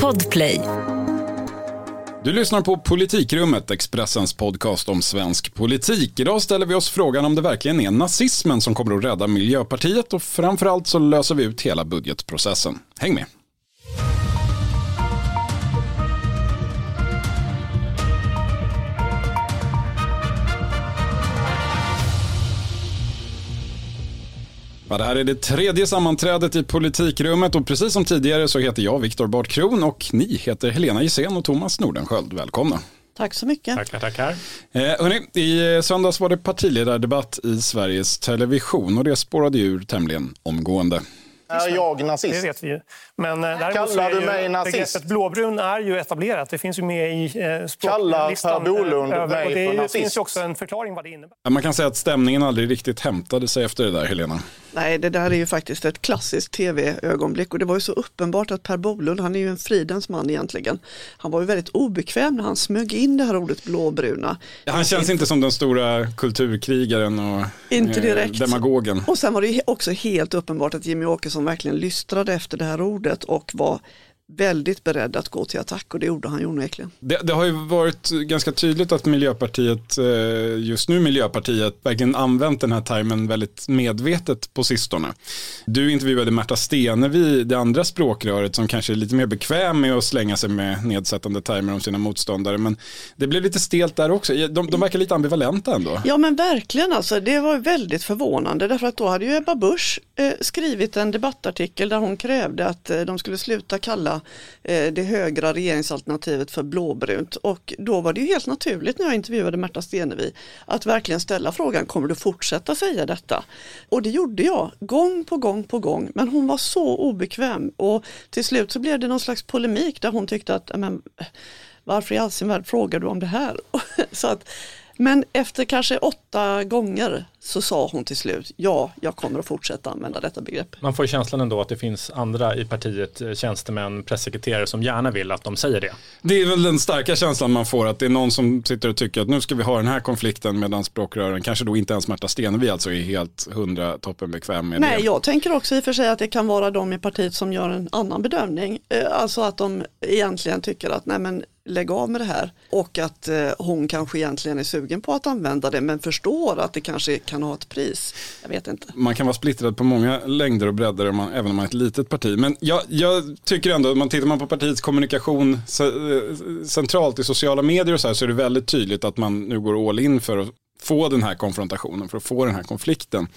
Podplay. Du lyssnar på Politikrummet, Expressens podcast om svensk politik. Idag ställer vi oss frågan om det verkligen är nazismen som kommer att rädda Miljöpartiet och framförallt så löser vi ut hela budgetprocessen. Häng med! Ja, det här är det tredje sammanträdet i politikrummet och precis som tidigare så heter jag Viktor Bart Kron och ni heter Helena Gissén och Thomas Nordenskjöld. Välkomna. Tack så mycket. Tackar, tackar. Eh, hörni, I söndags var det partiledardebatt i Sveriges Television och det spårade ur tämligen omgående. Är jag nazist? Det vet vi ju. Men, eh, Kallar du mig nazist? Begreppet blåbrun är ju etablerat. Det finns ju med i eh, språklistan. Per Bolund över- mig och för Det nazist? finns ju också en förklaring vad det innebär. Man kan säga att stämningen aldrig riktigt hämtade sig efter det där, Helena. Nej, det där är ju faktiskt ett klassiskt tv-ögonblick och det var ju så uppenbart att Per Bolund, han är ju en fridens man egentligen. Han var ju väldigt obekväm när han smög in det här ordet blåbruna. Han känns inte som den stora kulturkrigaren och Inte eh, direkt. demagogen. Och sen var det ju också helt uppenbart att Jimmy Åkesson verkligen lystrade efter det här ordet och var väldigt beredd att gå till attack och det gjorde han ju onekligen. Det, det har ju varit ganska tydligt att Miljöpartiet, eh, just nu Miljöpartiet, verkligen använt den här termen väldigt medvetet på sistone. Du intervjuade Märta Stenevi, det andra språkröret som kanske är lite mer bekväm med att slänga sig med nedsättande termer om sina motståndare. Men det blev lite stelt där också. De, de verkar lite ambivalenta ändå. Ja men verkligen alltså, det var väldigt förvånande därför att då hade ju Ebba Busch eh, skrivit en debattartikel där hon krävde att eh, de skulle sluta kalla Eh, det högra regeringsalternativet för blåbrunt och då var det ju helt naturligt när jag intervjuade Märta Stenevi att verkligen ställa frågan, kommer du fortsätta säga detta? Och det gjorde jag gång på gång på gång men hon var så obekväm och till slut så blev det någon slags polemik där hon tyckte att men, varför i all sin värld frågar du om det här? så att, men efter kanske åtta gånger så sa hon till slut, ja, jag kommer att fortsätta använda detta begrepp. Man får känslan ändå att det finns andra i partiet, eh, tjänstemän, pressekreterare som gärna vill att de säger det. Det är väl den starka känslan man får att det är någon som sitter och tycker att nu ska vi ha den här konflikten medan språkrören, kanske då inte ens Märta Stenevi alltså är helt hundra toppen bekväm med Nej, det. jag tänker också i och för sig att det kan vara de i partiet som gör en annan bedömning. Eh, Alltså att de egentligen tycker att nej men lägg av med det här och att eh, hon kanske egentligen är sugen på att använda det men förstår att det kanske kan ha ett pris. Jag vet inte. man kan vara splittrad på många längder och bredder om man, även om man är ett litet parti. Men jag, jag tycker ändå, om man tittar man på partiets kommunikation eh, centralt i sociala medier och så här så är det väldigt tydligt att man nu går all in för att få den här konfrontationen, för att få den här konflikten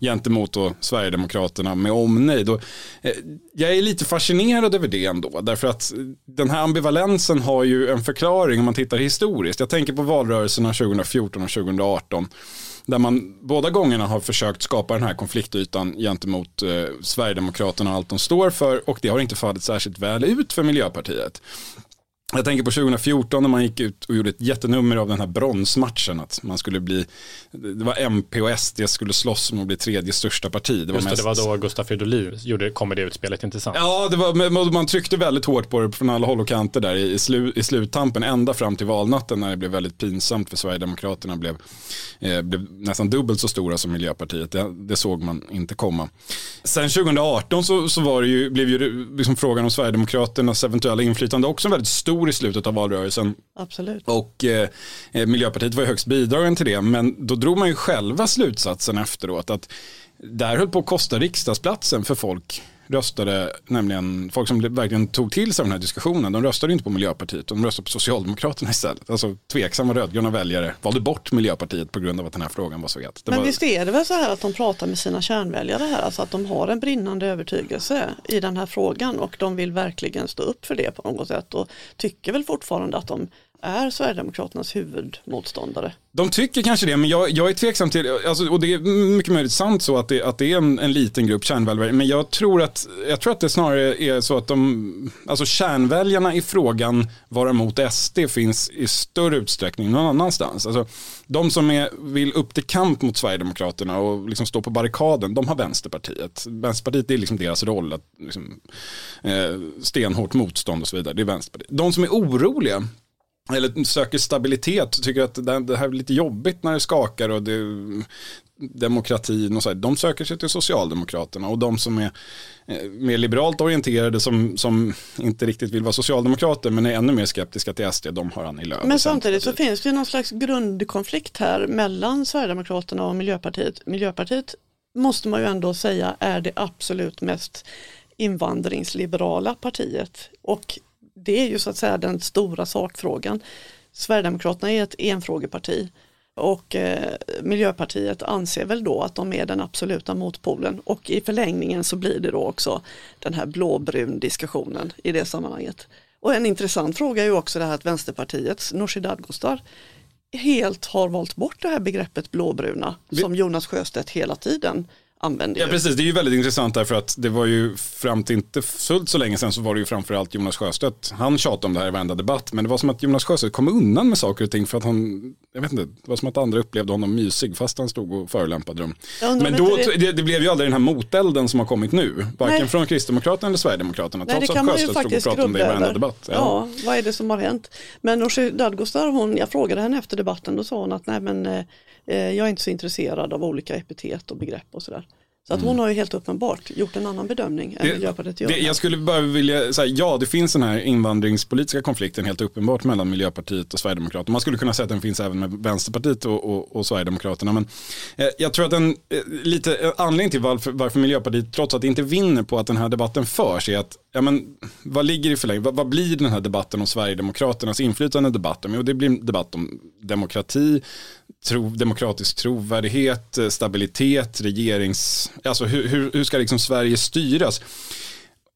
gentemot då Sverigedemokraterna med omnejd. Och, eh, jag är lite fascinerad över det ändå, därför att den här ambivalensen har ju en förklaring om man tittar historiskt. Jag tänker på valrörelserna 2014 och 2018 där man båda gångerna har försökt skapa den här konfliktytan gentemot eh, Sverigedemokraterna och allt de står för och det har inte fallit särskilt väl ut för Miljöpartiet. Jag tänker på 2014 när man gick ut och gjorde ett jättenummer av den här bronsmatchen. Att man skulle bli, det var MP och SD skulle slåss om att bli tredje största parti. Det var, Just det, mest- det var då Gustaf Fridolin gjorde, kom med det utspelet, inte sant? Ja, det var, man tryckte väldigt hårt på det från alla håll och kanter där i, slu, i sluttampen. Ända fram till valnatten när det blev väldigt pinsamt för Sverigedemokraterna blev, eh, blev nästan dubbelt så stora som Miljöpartiet. Det, det såg man inte komma. Sen 2018 så, så var det ju, blev ju liksom frågan om Sverigedemokraternas eventuella inflytande också väldigt stor i slutet av valrörelsen. Absolut. Och eh, eh, Miljöpartiet var ju högst bidragen till det. Men då drog man ju själva slutsatsen efteråt att där höll på att kosta riksdagsplatsen för folk röstade, nämligen folk som verkligen tog till sig den här diskussionen, de röstade inte på Miljöpartiet, de röstade på Socialdemokraterna istället. Alltså tveksamma rödgröna väljare valde bort Miljöpartiet på grund av att den här frågan var så het. Men var, visst är det väl så här att de pratar med sina kärnväljare här, alltså att de har en brinnande övertygelse i den här frågan och de vill verkligen stå upp för det på något sätt och tycker väl fortfarande att de är Sverigedemokraternas huvudmotståndare. De tycker kanske det, men jag, jag är tveksam till, alltså, och det är mycket möjligt sant så att det, att det är en, en liten grupp kärnväljare, men jag tror, att, jag tror att det snarare är så att de, alltså kärnväljarna i frågan vara mot SD finns i större utsträckning någon annanstans. Alltså, de som är, vill upp till kamp mot Sverigedemokraterna och liksom stå på barrikaden, de har Vänsterpartiet. Vänsterpartiet är liksom deras roll, att liksom, eh, stenhårt motstånd och så vidare, det är Vänsterpartiet. De som är oroliga, eller söker stabilitet, tycker att det här är lite jobbigt när det skakar och det, demokratin och så här, de söker sig till Socialdemokraterna och de som är eh, mer liberalt orienterade som, som inte riktigt vill vara socialdemokrater men är ännu mer skeptiska till SD, de har Annie Lööf. Men samtidigt så finns det någon slags grundkonflikt här mellan Sverigedemokraterna och Miljöpartiet. Miljöpartiet måste man ju ändå säga är det absolut mest invandringsliberala partiet och det är ju så att säga den stora sakfrågan. Sverigedemokraterna är ett enfrågeparti och eh, Miljöpartiet anser väl då att de är den absoluta motpolen och i förlängningen så blir det då också den här blåbrun diskussionen i det sammanhanget. Och en intressant fråga är ju också det här att Vänsterpartiets Nooshi Dadgostar helt har valt bort det här begreppet blåbruna som Jonas Sjöstedt hela tiden använder. Ja precis, det är ju väldigt intressant därför att det var ju fram till inte fullt så länge sedan så var det ju framförallt Jonas Sjöstedt. Han tjatade om det här i varenda debatt men det var som att Jonas Sjöstedt kom undan med saker och ting för att han, jag vet inte, det var som att andra upplevde honom mysig fast han stod och förolämpade dem. Men då, det... Det, det... blev ju aldrig den här motelden som har kommit nu, varken Nej. från Kristdemokraterna eller Sverigedemokraterna, Nej, trots att Sjöstedt stod och pratade om det i varenda debatt. Ja. ja. vad är det som har hänt? Men Nooshi Dadgostar, hon, jag frågade henne efter debatten, då sa hon att nej men eh jag är inte så intresserad av olika epitet och begrepp och sådär. Så att hon har ju helt uppenbart gjort en annan bedömning än Miljöpartiet gör. Jag skulle bara vilja säga, ja det finns den här invandringspolitiska konflikten helt uppenbart mellan Miljöpartiet och Sverigedemokraterna. Man skulle kunna säga att den finns även med Vänsterpartiet och, och, och Sverigedemokraterna. Men eh, jag tror att den, eh, lite eh, anledning till varför, varför, Miljöpartiet trots att det inte vinner på att den här debatten förs är att, ja men vad ligger i förlängningen, vad, vad, blir den här debatten om Sverigedemokraternas inflytande i debatten? Jo det blir en debatt om demokrati, tro, demokratisk trovärdighet, eh, stabilitet, regerings, alltså hur, hur, hur ska liksom Sverige styras?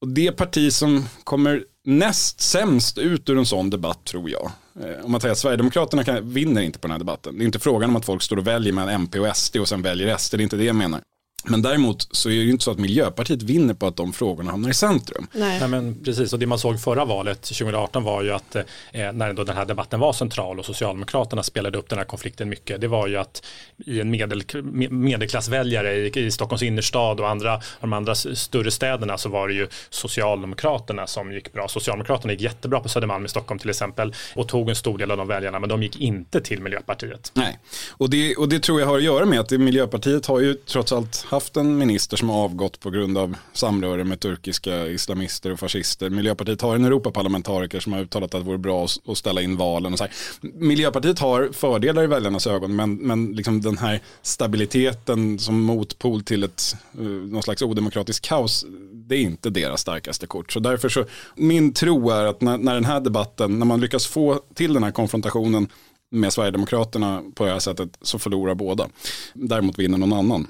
Och det parti som kommer näst sämst ut ur en sån debatt tror jag. Eh, om man säger att Sverigedemokraterna kan, vinner inte på den här debatten. Det är inte frågan om att folk står och väljer mellan MP och SD och sen väljer SD, det är inte det jag menar. Men däremot så är det ju inte så att Miljöpartiet vinner på att de frågorna hamnar i centrum. Nej. Nej men precis, och det man såg förra valet 2018 var ju att eh, när då den här debatten var central och Socialdemokraterna spelade upp den här konflikten mycket, det var ju att i en medel, medelklassväljare i, i Stockholms innerstad och andra, de andra större städerna så var det ju Socialdemokraterna som gick bra. Socialdemokraterna gick jättebra på Södermalm i Stockholm till exempel och tog en stor del av de väljarna, men de gick inte till Miljöpartiet. Nej, och det, och det tror jag har att göra med att Miljöpartiet har ju trots allt haft en minister som har avgått på grund av samröre med turkiska islamister och fascister. Miljöpartiet har en Europaparlamentariker som har uttalat att det vore bra att ställa in valen. Och så här. Miljöpartiet har fördelar i väljarnas ögon men, men liksom den här stabiliteten som motpol till ett, eh, någon slags odemokratiskt kaos det är inte deras starkaste kort. Så därför så, min tro är att när, när den här debatten, när man lyckas få till den här konfrontationen med Sverigedemokraterna på det här sättet så förlorar båda. Däremot vinner någon annan.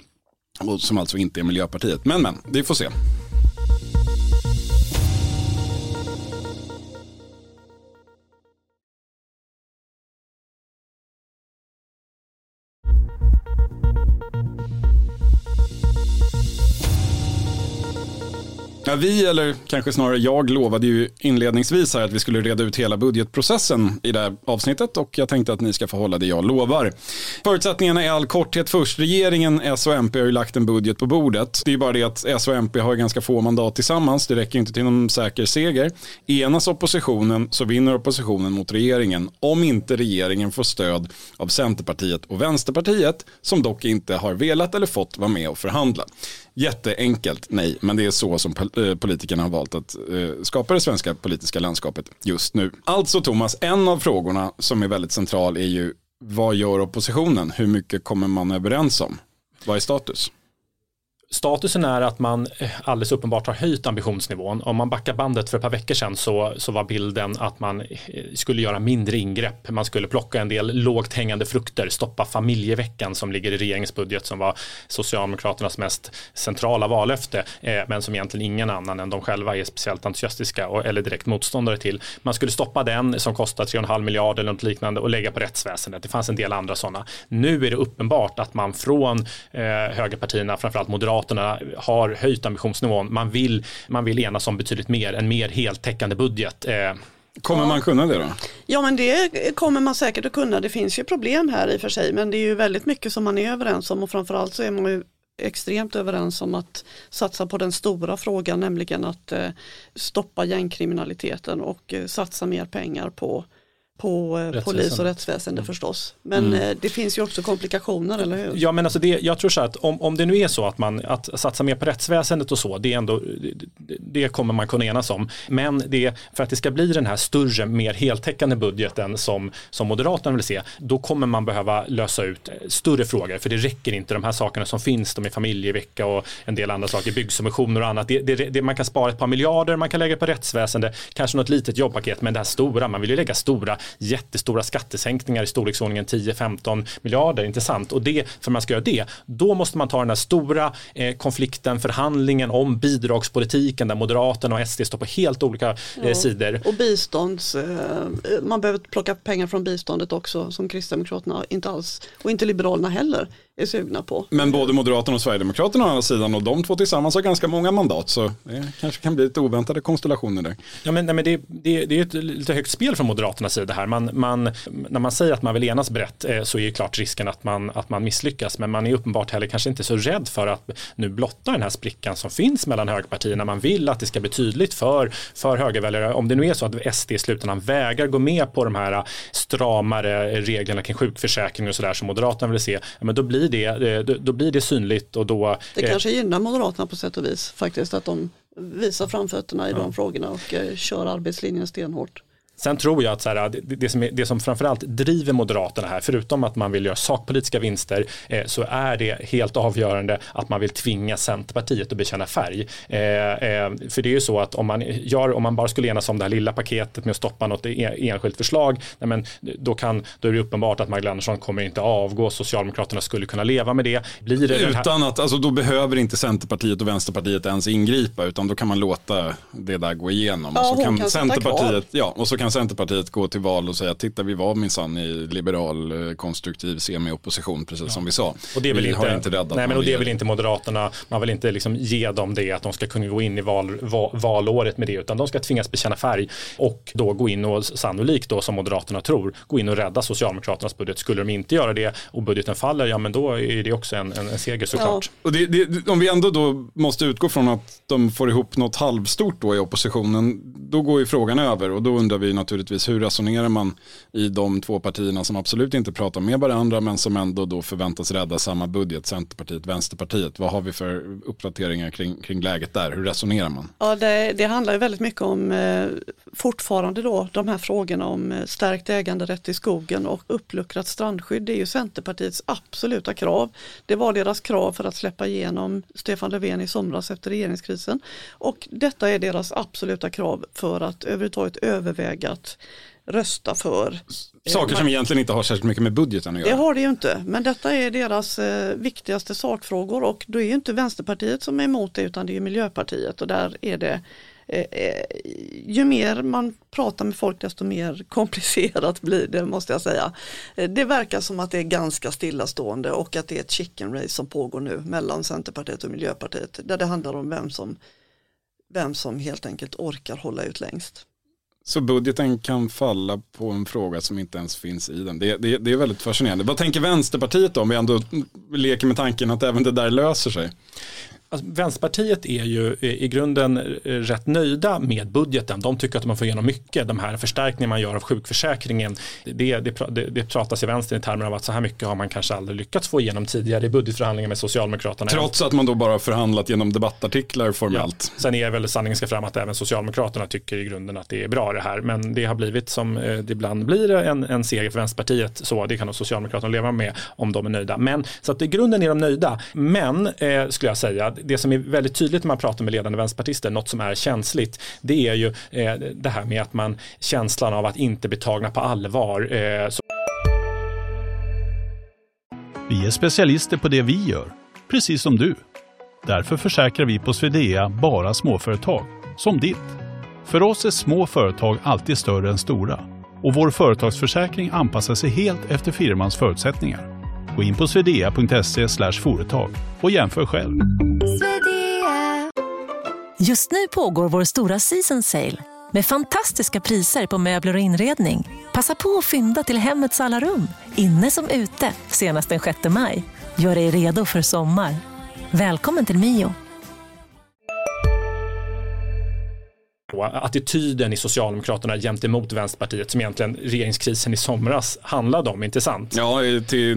Och som alltså inte är Miljöpartiet. Men men, vi får se. Ja, vi, eller kanske snarare jag, lovade ju inledningsvis här att vi skulle reda ut hela budgetprocessen i det här avsnittet och jag tänkte att ni ska få hålla det jag lovar. Förutsättningarna är all korthet först. Regeringen, S och MP har ju lagt en budget på bordet. Det är ju bara det att S och MP har ganska få mandat tillsammans. Det räcker inte till någon säker seger. Enas oppositionen så vinner oppositionen mot regeringen om inte regeringen får stöd av Centerpartiet och Vänsterpartiet som dock inte har velat eller fått vara med och förhandla. Jätteenkelt, nej, men det är så som eh, politikerna har valt att eh, skapa det svenska politiska landskapet just nu. Alltså Thomas, en av frågorna som är väldigt central är ju vad gör oppositionen? Hur mycket kommer man överens om? Vad är status? Statusen är att man eh, alldeles uppenbart har höjt ambitionsnivån. Om man backar bandet för ett par veckor sedan så, så var bilden att man eh, skulle göra mindre ingrepp. Man skulle plocka en del lågt hängande frukter, stoppa familjeveckan som ligger i regeringens budget som var Socialdemokraternas mest centrala vallöfte eh, men som egentligen ingen annan än de själva är speciellt entusiastiska och, eller direkt motståndare till. Man skulle stoppa den som kostar 3,5 miljarder eller något liknande och lägga på rättsväsendet. Det fanns en del andra sådana. Nu är det uppenbart att man från eh, högerpartierna, framförallt Moderaterna Moderaterna har höjt ambitionsnivån. Man vill, man vill enas om betydligt mer, en mer heltäckande budget. Eh, kommer man kunna det då? Ja men det kommer man säkert att kunna. Det finns ju problem här i och för sig men det är ju väldigt mycket som man är överens om och framförallt så är man ju extremt överens om att satsa på den stora frågan nämligen att eh, stoppa gängkriminaliteten och eh, satsa mer pengar på på eh, polis och rättsväsende förstås. Men Mm. eh, det finns ju också komplikationer, eller hur? Ja men alltså det, jag tror så att om, om det nu är så att man att satsa mer på rättsväsendet och så, det, är ändå, det, det kommer man kunna enas om. Men det, för att det ska bli den här större, mer heltäckande budgeten som, som Moderaterna vill se, då kommer man behöva lösa ut större frågor. För det räcker inte, de här sakerna som finns, de är familjevecka och en del andra saker, byggsubventioner och annat. Det, det, det, man kan spara ett par miljarder, man kan lägga på rättsväsende, kanske något litet jobbpaket, men det här stora, man vill ju lägga stora, jättestora skattesänkningar i storleksordningen 10-15 miljarder, inte sant? Och det, för man ska göra det, då måste man ta den här stora eh, konflikten, förhandlingen om bidragspolitiken där Moderaterna och SD står på helt olika eh, sidor. Och bistånds, eh, man behöver plocka pengar från biståndet också som Kristdemokraterna inte alls, och inte Liberalerna heller, är sugna på. Men både Moderaterna och Sverigedemokraterna å andra sidan och de två tillsammans har ganska många mandat så det kanske kan bli lite oväntade konstellationer där. Ja, men, nej, men det, det, det är ett lite högt spel från Moderaternas sida här. Man, man, när man säger att man vill enas brett eh, så är ju klart risken att man, att man misslyckas. Men man är uppenbart heller kanske inte så rädd för att nu blotta den här sprickan som finns mellan högerpartierna. Man vill att det ska bli tydligt för, för högerväljare. Om det nu är så att SD i slutändan vägrar gå med på de här stramare reglerna kring sjukförsäkring och sådär som Moderaterna vill se, ja, men då blir det, eh, då, blir det synligt och då Det eh, kanske gynnar Moderaterna på sätt och vis faktiskt att de visar framfötterna i de frågorna och eh, kör arbetslinjen stenhårt. Sen tror jag att så här, det, det, som är, det som framförallt driver Moderaterna här, förutom att man vill göra sakpolitiska vinster, eh, så är det helt avgörande att man vill tvinga Centerpartiet att bekänna färg. Eh, eh, för det är ju så att om man, gör, om man bara skulle enas om det här lilla paketet med att stoppa något e- enskilt förslag, nej men, då, kan, då är det uppenbart att Magdalena Andersson kommer inte avgå, Socialdemokraterna skulle kunna leva med det. Blir det den här, Utan att, alltså då behöver inte Centerpartiet och Vänsterpartiet ens ingripa utan då kan man låta det där gå igenom. Ja, och, så kan kan Centerpartiet, ja, och så kan Centerpartiet gå till val och säga titta vi var minsann i liberal eh, konstruktiv semi-opposition precis som vi sa. Och det väl vi inte, har inte räddat nej, men och det regering. inte Moderaterna, man vill inte liksom ge dem det att de ska kunna gå in i val, val, valåret med det utan de ska tvingas bekänna färg och då gå in och sannolikt då som Moderaterna tror gå in och rädda Socialdemokraternas budget. Skulle de inte göra det och budgeten faller, ja men då är det också en, en, en seger såklart. Och det, det, om vi ändå då måste utgå från att de får ihop något halvstort då i oppositionen, då går ju frågan över och då undrar vi naturligtvis hur resonerar man i de två partierna som absolut inte pratar med varandra men som ändå då förväntas rädda samma budget, Centerpartiet, Vänsterpartiet. Vad har vi för uppdateringar kring, kring läget där? Hur resonerar man? Ja, det, det handlar ju väldigt mycket om eh, fortfarande då de här frågorna om eh, stärkt äganderätt i skogen och uppluckrat strandskydd. Det är ju Centerpartiets absoluta krav. Det var deras krav för att släppa igenom Stefan Löfven i somras efter regeringskrisen. Och detta är deras absoluta krav för att överhuvudtaget överväga att rösta för. Saker som egentligen inte har särskilt mycket med budgeten att Det göra. har det ju inte, men detta är deras eh, viktigaste sakfrågor och då är ju inte Vänsterpartiet som är emot det utan det är Miljöpartiet och där är det eh, eh, ju mer man pratar med folk desto mer komplicerat blir det måste jag säga. Eh, Det verkar som att det är ganska stillastående och att det är ett chicken race som pågår nu mellan Centerpartiet och Miljöpartiet där det handlar om vem som, vem som helt enkelt orkar hålla ut längst. Så budgeten kan falla på en fråga som inte ens finns i den. Det, det, det är väldigt fascinerande. Vad tänker Vänsterpartiet då om vi ändå leker med tanken att även det där löser sig? Alltså, Vänsterpartiet är ju i grunden eh, rätt nöjda med budgeten. De tycker att man får igenom mycket. De här förstärkningarna man gör av sjukförsäkringen. Det, det, det, pratas i vänstern i termer av att så här mycket har man kanske aldrig lyckats få igenom tidigare i budgetförhandlingar med Socialdemokraterna. Trots att man då bara förhandlat genom debattartiklar formellt. Sen är väl sanningen ska fram att även Socialdemokraterna tycker i grunden att det är bra det här. Men det har blivit som eh, det ibland blir en, en seger för Vänsterpartiet. Så det kan nog Socialdemokraterna leva med om de är nöjda. Men så att i grunden är de nöjda. Men eh, skulle jag säga, det som är väldigt tydligt när man pratar med ledande vänsterpartister, något som är känsligt, det är ju eh, det här med att man känslan av att inte bli tagna på allvar. Eh, så Vi är specialister på det vi gör, precis som du. Därför försäkrar vi på Swedea bara småföretag, som ditt. För oss är små företag alltid större än stora och vår företagsförsäkring anpassar sig helt efter firmans förutsättningar. Gå in på swedea.se företag och jämför själv. Just nu pågår vår stora season sale med fantastiska priser på möbler och inredning. Passa på att fynda till hemmets alla rum, inne som ute, senast den 6 maj. Gör dig redo för sommar. Välkommen till Mio. Attityden i Socialdemokraterna gentemot Vänsterpartiet som egentligen regeringskrisen i somras handlade om, inte sant? Ja, till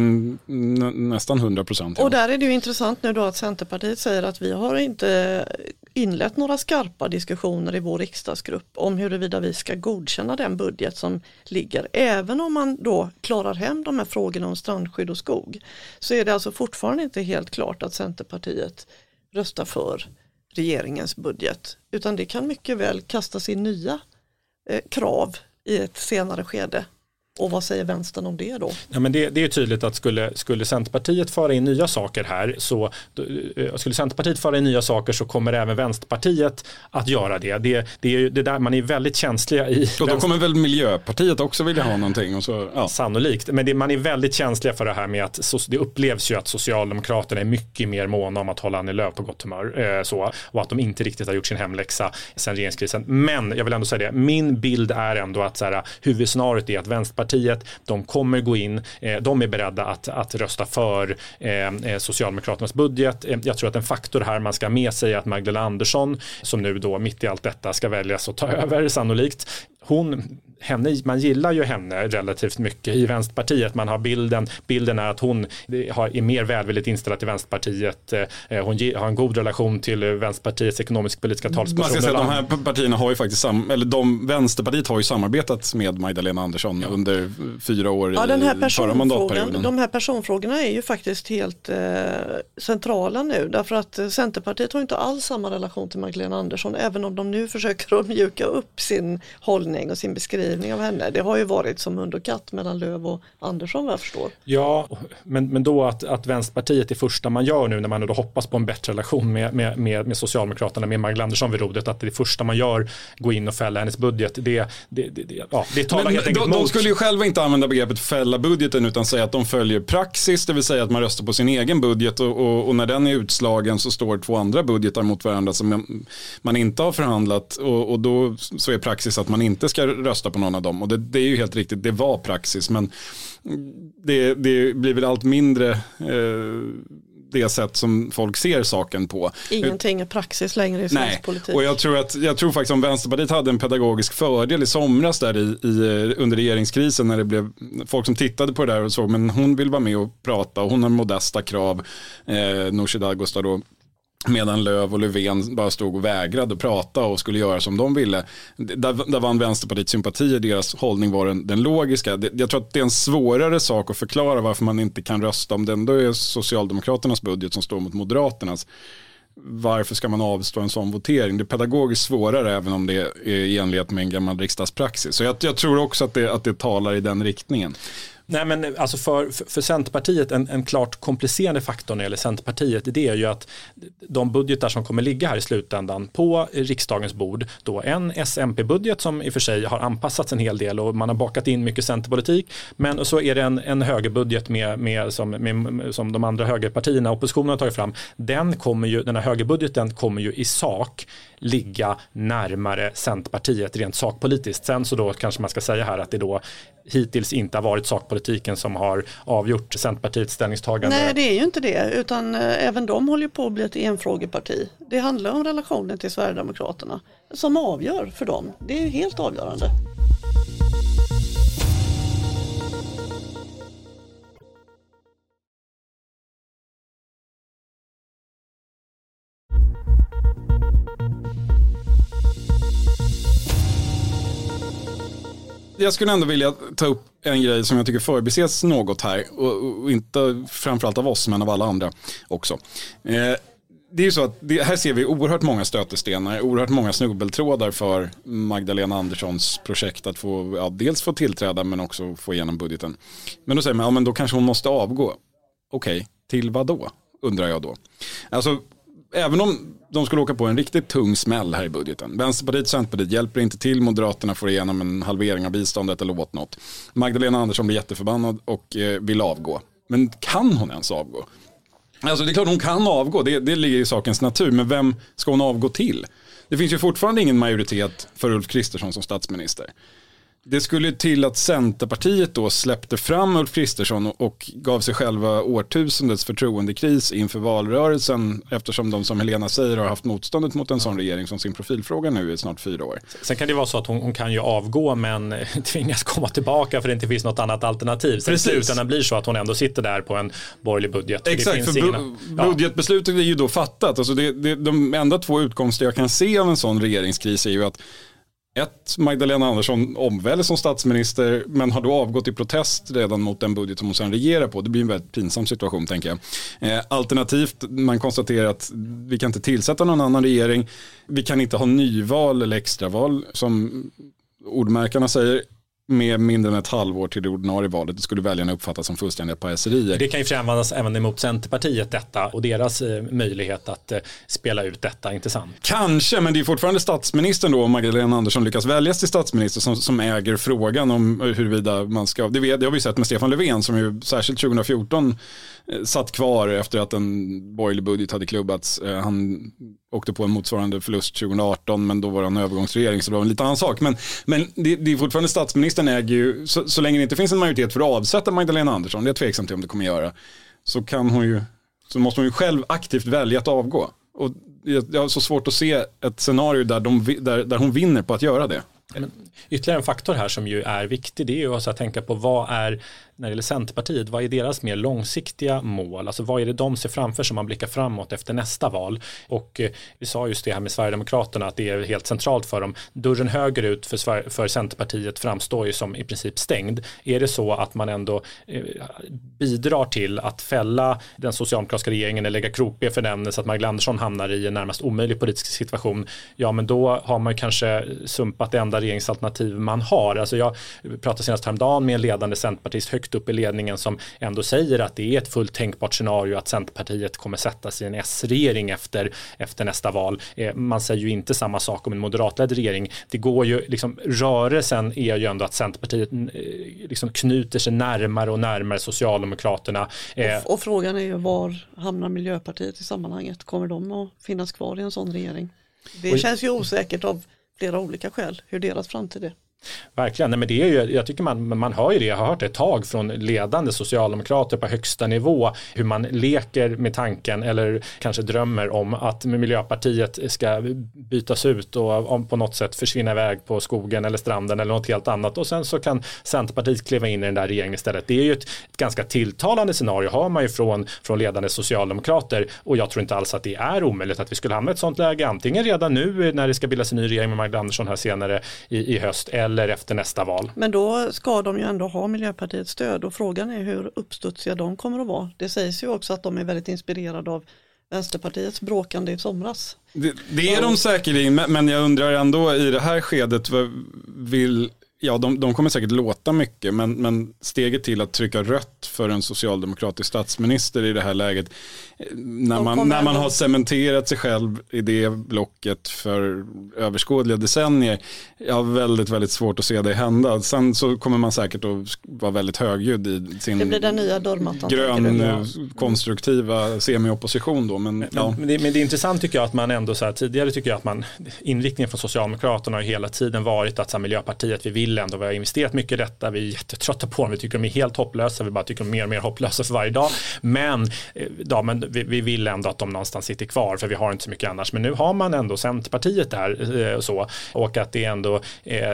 nästan 100 procent. Ja. Och där är det ju intressant nu då att Centerpartiet säger att vi har inte inlett några skarpa diskussioner i vår riksdagsgrupp om huruvida vi ska godkänna den budget som ligger. Även om man då klarar hem de här frågorna om strandskydd och skog så är det alltså fortfarande inte helt klart att Centerpartiet röstar för regeringens budget utan det kan mycket väl kastas in nya eh, krav i ett senare skede och vad säger vänstern om det då? Ja, men det, det är tydligt att skulle, skulle Centerpartiet föra in nya saker här så eh, skulle Centerpartiet föra in nya saker så kommer även Vänsterpartiet att göra det. Det, det är det där man är väldigt känsliga i. Och då kommer väl Miljöpartiet också vilja ha någonting? Och så, ja. Sannolikt, men det, man är väldigt känsliga för det här med att det upplevs ju att Socialdemokraterna är mycket mer måna om att hålla Annie Lööf på gott humör eh, så, och att de inte riktigt har gjort sin hemläxa sen regeringskrisen. Men jag vill ändå säga det, min bild är ändå att så här, huvudscenariot är att Vänsterpartiet Vänsterpartiet. De kommer gå in, eh, de är beredda att, att rösta för eh, eh, Socialdemokraternas budget. Jag tror att en faktor här man ska ha med sig är att Magdalena Andersson, som nu då mitt i allt detta ska väljas att ta över sannolikt, hon henne, man gillar ju henne relativt mycket i Vänsterpartiet. Man har bilden, bilden är att hon är mer välvilligt inställd till Vänsterpartiet. Eh, hon har en god relation till Vänsterpartiets ekonomisk-politiska talsperson. Man ska säga att de här partierna har ju faktiskt, sam, eller de, Vänsterpartiet har ju samarbetat med Magdalena Andersson ja. under fyra år ja, den här i förra mandatperioden. De här personfrågorna är ju faktiskt helt eh, centrala nu därför att Centerpartiet har inte alls samma relation till Magdalena Andersson även om de nu försöker att mjuka upp sin hållning och sin beskrivning beskrivning av henne. Det har ju varit som hund och katt mellan Löv och Andersson vad jag förstår. Ja, men, men då att, att Vänsterpartiet är första man gör nu när man då hoppas på en bättre relation med, med, med, med Socialdemokraterna, med Magdalena Andersson vid rodret, att det är första man gör, gå in och fälla hennes budget, det, det, det, ja, det talar men, helt enkelt de, mot. De skulle ju själva inte använda begreppet fälla budgeten utan säga att de följer praxis, det vill säga att man röstar på sin egen budget och, och, och när den är utslagen så står två andra budgetar mot varandra som man inte har förhandlat och, och då så är praxis att man inte ska rösta på någon av dem. Och det, det är ju helt riktigt, det var praxis. Men det, det blir väl allt mindre eh, det sätt som folk ser saken på. Ingenting är praxis längre i svensk Nej. politik. Och jag tror, att, jag tror faktiskt om Vänsterpartiet hade en pedagogisk fördel i somras där i, i, under regeringskrisen när det blev folk som tittade på det där och såg men hon vill vara med och prata och hon har modesta krav, eh, Nooshi Dadgostar då Medan Löv och Löfven bara stod och vägrade prata och skulle göra som de ville. Där, där vann Vänsterpartiet sympatier, deras hållning var den, den logiska. Jag tror att det är en svårare sak att förklara varför man inte kan rösta om det ändå är Socialdemokraternas budget som står mot Moderaternas. Varför ska man avstå en sån votering? Det är pedagogiskt svårare även om det är i enlighet med en gammal riksdagspraxis. Så jag, jag tror också att det, att det talar i den riktningen. Nej men alltså för, för, Centerpartiet, en, en klart komplicerande faktor när det gäller Centerpartiet, det är ju att de budgetar som kommer ligga här i slutändan på riksdagens bord, då en SMP-budget som i och för sig har anpassats en hel del och man har bakat in mycket Centerpolitik, men så är det en, en högerbudget med, med, som, med, som de andra högerpartierna, oppositionen har tagit fram, den kommer ju, den här högerbudgeten kommer ju i sak ligga närmare Centerpartiet rent sakpolitiskt. Sen så då kanske man ska säga här att det då hittills inte har varit politiken som har avgjort Centerpartiets ställningstagande. Nej det är ju inte det utan eh, även de håller på att bli ett enfrågeparti. Det handlar om relationen till Sverigedemokraterna som avgör för dem. Det är ju helt avgörande. Jag skulle ändå vilja ta upp en grej som jag tycker förbises något här. Och, och inte framförallt av oss men av alla andra också. Eh, det är ju så att det, här ser vi oerhört många stötestenar, oerhört många snubbeltrådar för Magdalena Anderssons projekt att få, ja, dels få tillträda men också få igenom budgeten. Men då säger man, ja men då kanske hon måste avgå. Okej, okay, till vad då? Undrar jag då. Alltså även om de skulle åka på en riktigt tung smäll här i budgeten. Vänsterpartiet och Centerpartiet hjälper inte till. Moderaterna får igenom en halvering av biståndet eller åt något. Magdalena Andersson blir jätteförbannad och eh, vill avgå. Men kan hon ens avgå? Alltså det är klart hon kan avgå, det, det ligger i sakens natur. Men vem ska hon avgå till? Det finns ju fortfarande ingen majoritet för Ulf Kristersson som statsminister. Det skulle till att Centerpartiet då släppte fram Ulf Kristersson och gav sig själva årtusendets förtroendekris inför valrörelsen eftersom de som Helena säger har haft motståndet mot en sån regering som sin profilfråga nu i snart fyra år. Sen kan det vara så att hon, hon kan ju avgå men tvingas komma tillbaka för det inte finns något annat alternativ. Sen slutändan blir så att hon ändå sitter där på en borgerlig budget. Exakt, för bu- ja. budgetbeslutet är ju då fattat. Alltså det, det, de enda två utkomster jag kan se av en sån regeringskris är ju att ett, Magdalena Andersson omväljs som statsminister men har då avgått i protest redan mot den budget som hon sen regerar på. Det blir en väldigt pinsam situation tänker jag. Eh, alternativt, man konstaterar att vi kan inte tillsätta någon annan regering. Vi kan inte ha nyval eller extraval som ordmärkarna säger med mindre än ett halvår till det ordinarie valet. Det skulle väljarna uppfatta som fullständiga pajaserier. Det kan ju användas även emot Centerpartiet detta och deras eh, möjlighet att eh, spela ut detta, inte sant? Kanske, men det är fortfarande statsministern då, om Magdalena Andersson lyckas väljas till statsminister, som, som äger frågan om huruvida man ska, det, vet, det har vi sett med Stefan Löfven som ju särskilt 2014 eh, Eh, satt kvar efter att en borgerlig budget hade klubbats. Eh, han åkte på en motsvarande förlust 2018, men då var det en övergångsregering, så det var en lite annan sak. Men, men det, det är fortfarande statsministern äger ju, så, så länge det inte finns en majoritet för att avsätta Magdalena Andersson, det är jag tveksam till om det kommer göra, så kan hon ju, så måste hon ju själv aktivt välja att avgå. Och jag jag har så svårt att se ett scenario där, de, där, där hon vinner på att göra det. Men ytterligare en faktor här som ju är viktig det är ju också att alltså tänka på vad är när det gäller Centerpartiet, vad är deras mer långsiktiga mål? Alltså vad är det de ser framför sig om man blickar framåt efter nästa val? Och eh, vi sa just det här med Sverigedemokraterna att det är helt centralt för dem. Dörren högerut för, Sver- för Centerpartiet framstår ju som i princip stängd. Är det så att man ändå eh, bidrar till att fälla den socialdemokratiska regeringen eller lägga krokben för den så att Magdalena Andersson hamnar i en närmast omöjlig politisk situation, ja men då har man ju kanske sumpat det enda regeringsalternativ man har. Alltså jag pratade senast häromdagen med en ledande centerpartist högt upp i ledningen som ändå säger att det är ett fullt tänkbart scenario att Centerpartiet kommer sätta sig i en S-regering efter, efter nästa val. Eh, Man säger ju inte samma sak om en moderatledd regering. Det går ju, liksom, rörelsen är ju ändå att Centerpartiet eh, liksom knyter sig närmare och närmare Socialdemokraterna. Eh, Och, och frågan är ju var hamnar Miljöpartiet i sammanhanget? Kommer de att finnas kvar i en sån regering? Det känns ju osäkert av flera olika skäl hur deras framtid är. Verkligen, Nej, men det är ju, jag tycker man, man hör ju det, jag har hört det ett tag från ledande socialdemokrater på högsta nivå, hur man leker med tanken eller kanske drömmer om att Miljöpartiet ska bytas ut och på något sätt försvinna iväg på skogen eller stranden eller något helt annat. Och sen så kan Centerpartiet kliva in i den där regeringen istället. Det är ju ett, ett ganska tilltalande scenario har man ju från, från ledande socialdemokrater. Och jag tror inte alls att det är omöjligt att vi skulle hamna i ett sånt läge, antingen redan nu när det ska bildas en ny regering med Magdalena Andersson här senare i, i höst eller efter nästa val. Men då ska de ju ändå ha Miljöpartiets stöd och frågan är hur uppstudsiga de kommer att vara. Det sägs ju också att de är väldigt inspirerade av Vänsterpartiets bråkande i somras. Det, det är de säkerligen, men- men jag undrar ändå i det här skedet, vill, ja de, de kommer säkert låta mycket, men, men steget till att trycka rött för en socialdemokratisk statsminister i det här läget, eh, när man, när man har cementerat sig själv i det blocket för överskådliga decennier, jag har väldigt, väldigt svårt att se det hända. Sen så kommer man säkert att vara väldigt högljudd i sin Det blir den nya dörrmattan. grön eh, konstruktiva semi-opposition då. Men, ja. Men, det, men det är intressant tycker jag att man ändå så här, tidigare tycker jag att man inriktningen från Socialdemokraterna har ju hela tiden varit att så här, Miljöpartiet vi vill ändå, vi har investerat mycket i detta, vi är jättetrötta på dem, vi tycker de är helt hopplösa, vi bara tycker de är mer och mer hopplösa för varje dag. Men, eh, ja, men vi, vi vill ändå att de någonstans sitter kvar för vi har inte så mycket annars. Men nu har man ändå Centerpartiet där eh, och så och att det ändå eh,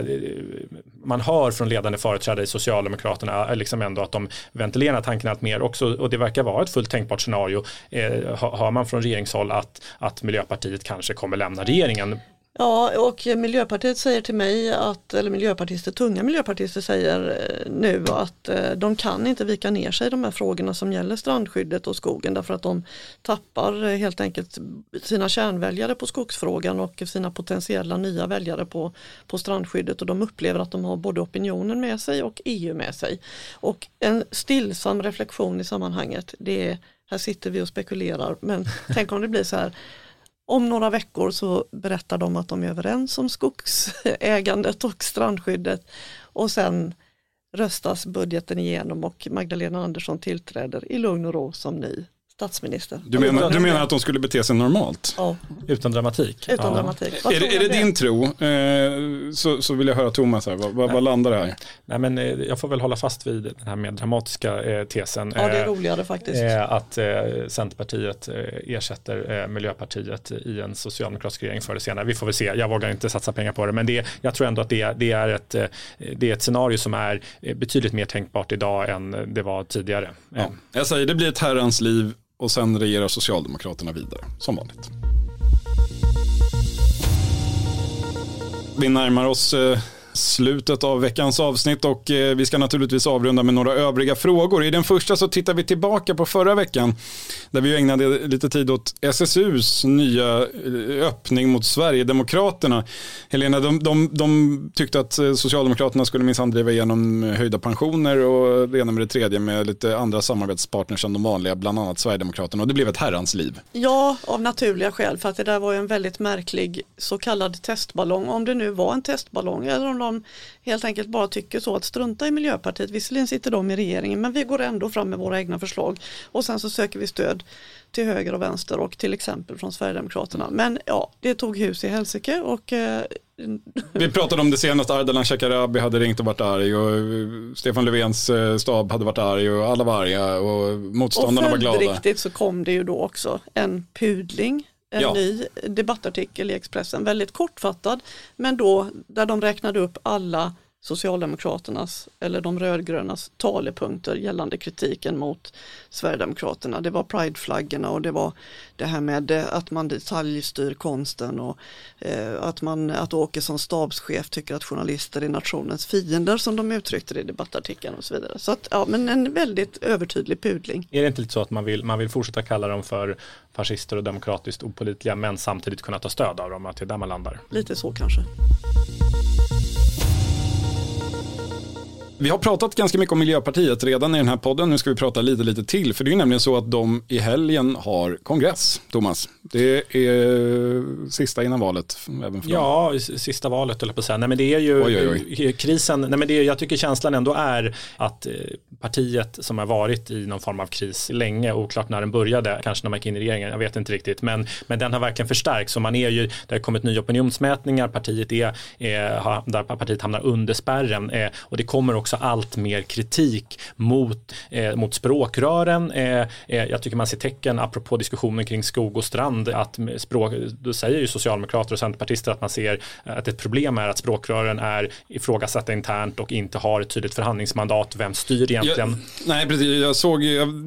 man hör från ledande företrädare i Socialdemokraterna eh, liksom ändå att de ventilerar tanken allt mer också och det verkar vara ett fullt tänkbart scenario. Eh, hör man från regeringshåll att, att Miljöpartiet kanske kommer lämna regeringen Ja, och Miljöpartiet säger till mig att, eller miljöpartister, tunga miljöpartister säger eh, nu att eh, de kan inte vika ner sig i de här frågorna som gäller strandskyddet och skogen därför att de tappar eh, helt enkelt sina kärnväljare på skogsfrågan och sina potentiella nya väljare på, på strandskyddet och de upplever att de har både opinionen med sig och EU med sig. Och en stillsam reflektion i sammanhanget, det är, här sitter vi och spekulerar, men tänk om det blir så här om några veckor så berättar de att de är överens om skogsägandet och strandskyddet. Och sen röstas budgeten igenom och Magdalena Andersson tillträder i lugn och ro som ny statsminister. Du menar, du menar att de skulle bete sig normalt? Ja, Utan dramatik. utan Ja. dramatik. Vad Är det, är det din tro? Eh, så, så vill jag höra Thomas här, vad, vad, vad landar det här? Nej, men, eh, jag får väl hålla fast vid den här mer dramatiska eh, tesen. Ja, det är Eh, roligare faktiskt. eh, att eh, Centerpartiet eh, ersätter eh, Miljöpartiet i en socialdemokratisk regering förr eller senare. Vi får väl se, jag vågar inte satsa pengar på det, men det, jag tror ändå att det, det, är ett, eh, det är ett scenario som är betydligt mer tänkbart idag än det var tidigare. Ja. Jag säger det blir ett herrans liv och sen regerar Socialdemokraterna vidare, som vanligt. Vi närmar oss eh, slutet av veckans avsnitt och eh, vi ska naturligtvis avrunda med några övriga frågor. I den första så tittar vi tillbaka på förra veckan där vi ägnade lite tid åt SSUs nya eh, öppning mot Sverigedemokraterna. Helena, de, de, de tyckte att eh, Socialdemokraterna skulle minsann driva igenom höjda pensioner och det ena med det tredje med lite andra samarbetspartners än de vanliga, bland annat Sverigedemokraterna och det blev ett herrans liv. Ja, av naturliga skäl för att det där var ju en väldigt märklig så kallad testballong. Om det nu var en testballong eller om de helt enkelt bara tycker så att strunta i Miljöpartiet. Visserligen sitter de i regeringen men vi går ändå fram med våra egna förslag och sen så söker vi stöd till höger och vänster och till exempel från Sverigedemokraterna. Men ja, det tog hus i helsike och eh, Vi pratade om det senast, Ardalan Shekarabi hade ringt och varit arg och eh, Stefan Löfvens eh, stab hade varit arg och alla var arga och Och motståndarna var glada. följdriktigt så kom det ju då också en pudling, en Ja. ny debattartikel i Expressen, väldigt kortfattad, men då där de räknade upp alla Socialdemokraternas eller de rödgrönas talepunkter gällande kritiken mot Sverigedemokraterna. Det var prideflaggorna och det var det här med eh, att man detaljstyr konsten och eh, att, man, att Åkesson stabschef tycker att journalister är nationens fiender som de uttryckte det i debattartikeln och så vidare. Så att, ja, men en väldigt övertydlig pudling. Är det inte lite så att man vill, man vill fortsätta kalla dem för fascister och demokratiskt opolitliga men samtidigt kunna ta stöd av dem, att det är där man landar? Lite så kanske. Vi har pratat ganska mycket om Miljöpartiet redan i den här podden. Nu ska vi prata lite, lite till. För det är nämligen så att de i helgen har kongress, Thomas. Det är sista innan valet. Även för. Ja, sista valet eller på att säga. Nej men det är ju Oj, oj, krisen, nej men det är, jag tycker känslan ändå är att eh, partiet som har varit i någon form av kris länge, oklart när den började, kanske när man gick in i regeringen, jag vet inte riktigt, men, men den har verkligen förstärkts och man är ju, det har kommit nya opinionsmätningar, partiet är, har- där partiet hamnar under spärren eh, och det kommer också allt mer kritik mot, eh, mot språkrören. Eh, eh, jag tycker man ser tecken, apropå diskussionen kring skog och strand, att språk, då säger ju socialdemokrater och centerpartister att man ser att ett problem är att språkrören är ifrågasatta internt och inte har ett tydligt förhandlingsmandat. Vem styr egentligen? Jag, nej, precis. Jag såg,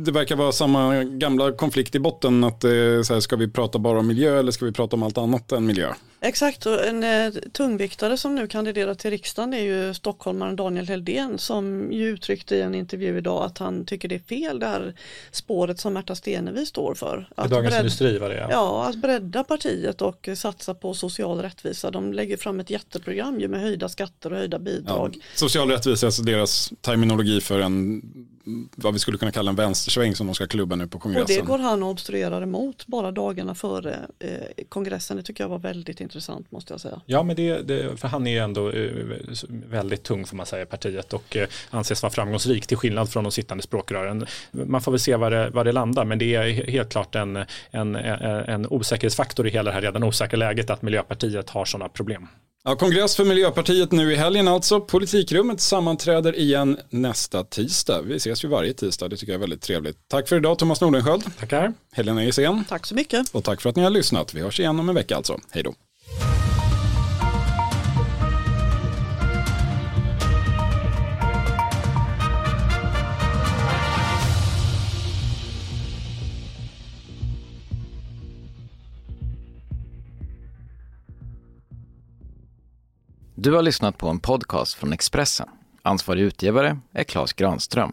det verkar vara samma gamla konflikt i botten. Att, eh, så här, ska vi prata bara om miljö eller ska vi prata om allt annat än miljö? Exakt, och en eh, tungviktare som nu kandiderar till riksdagen är ju stockholmaren Daniel Heldén som ju uttryckte i en intervju idag att han tycker det är fel det här spåret som Märta Stenevi står för. Att Dagens bredd- Industri var det ja. Ja, att bredda partiet och satsa på social rättvisa. De lägger fram ett jätteprogram ju med höjda skatter och höjda bidrag. Social rättvisa är alltså deras terminologi för en, vad vi skulle kunna kalla en vänstersväng som de ska klubba nu på Och kongressen. det går han och obstruerar emot bara dagarna före eh, kongressen. Det tycker jag var väldigt intressant måste jag säga. Ja, men det, det, för han är ju ändå eh, väldigt tung får man säga i partiet och eh, anses vara framgångsrik till skillnad från de sittande språkrören. Man får väl se var det, var det landar, men det är he- helt klart en, en, en, en osäkerhetsfaktor i hela det här redan osäkra läget att Miljöpartiet har sådana problem. Ja, kongress för Miljöpartiet nu i helgen alltså. Politikrummet sammanträder igen nästa tisdag. Vi ses ju varje tisdag, det tycker jag är väldigt trevligt. Tack för idag Thomas Nordenskjöld, Tackar. Helena Gissén Tack så mycket. och tack för att ni har lyssnat. Vi hörs igen om en vecka alltså. Hej då. Du har lyssnat på en podcast från Expressen. Ansvarig utgivare är Klas Granström.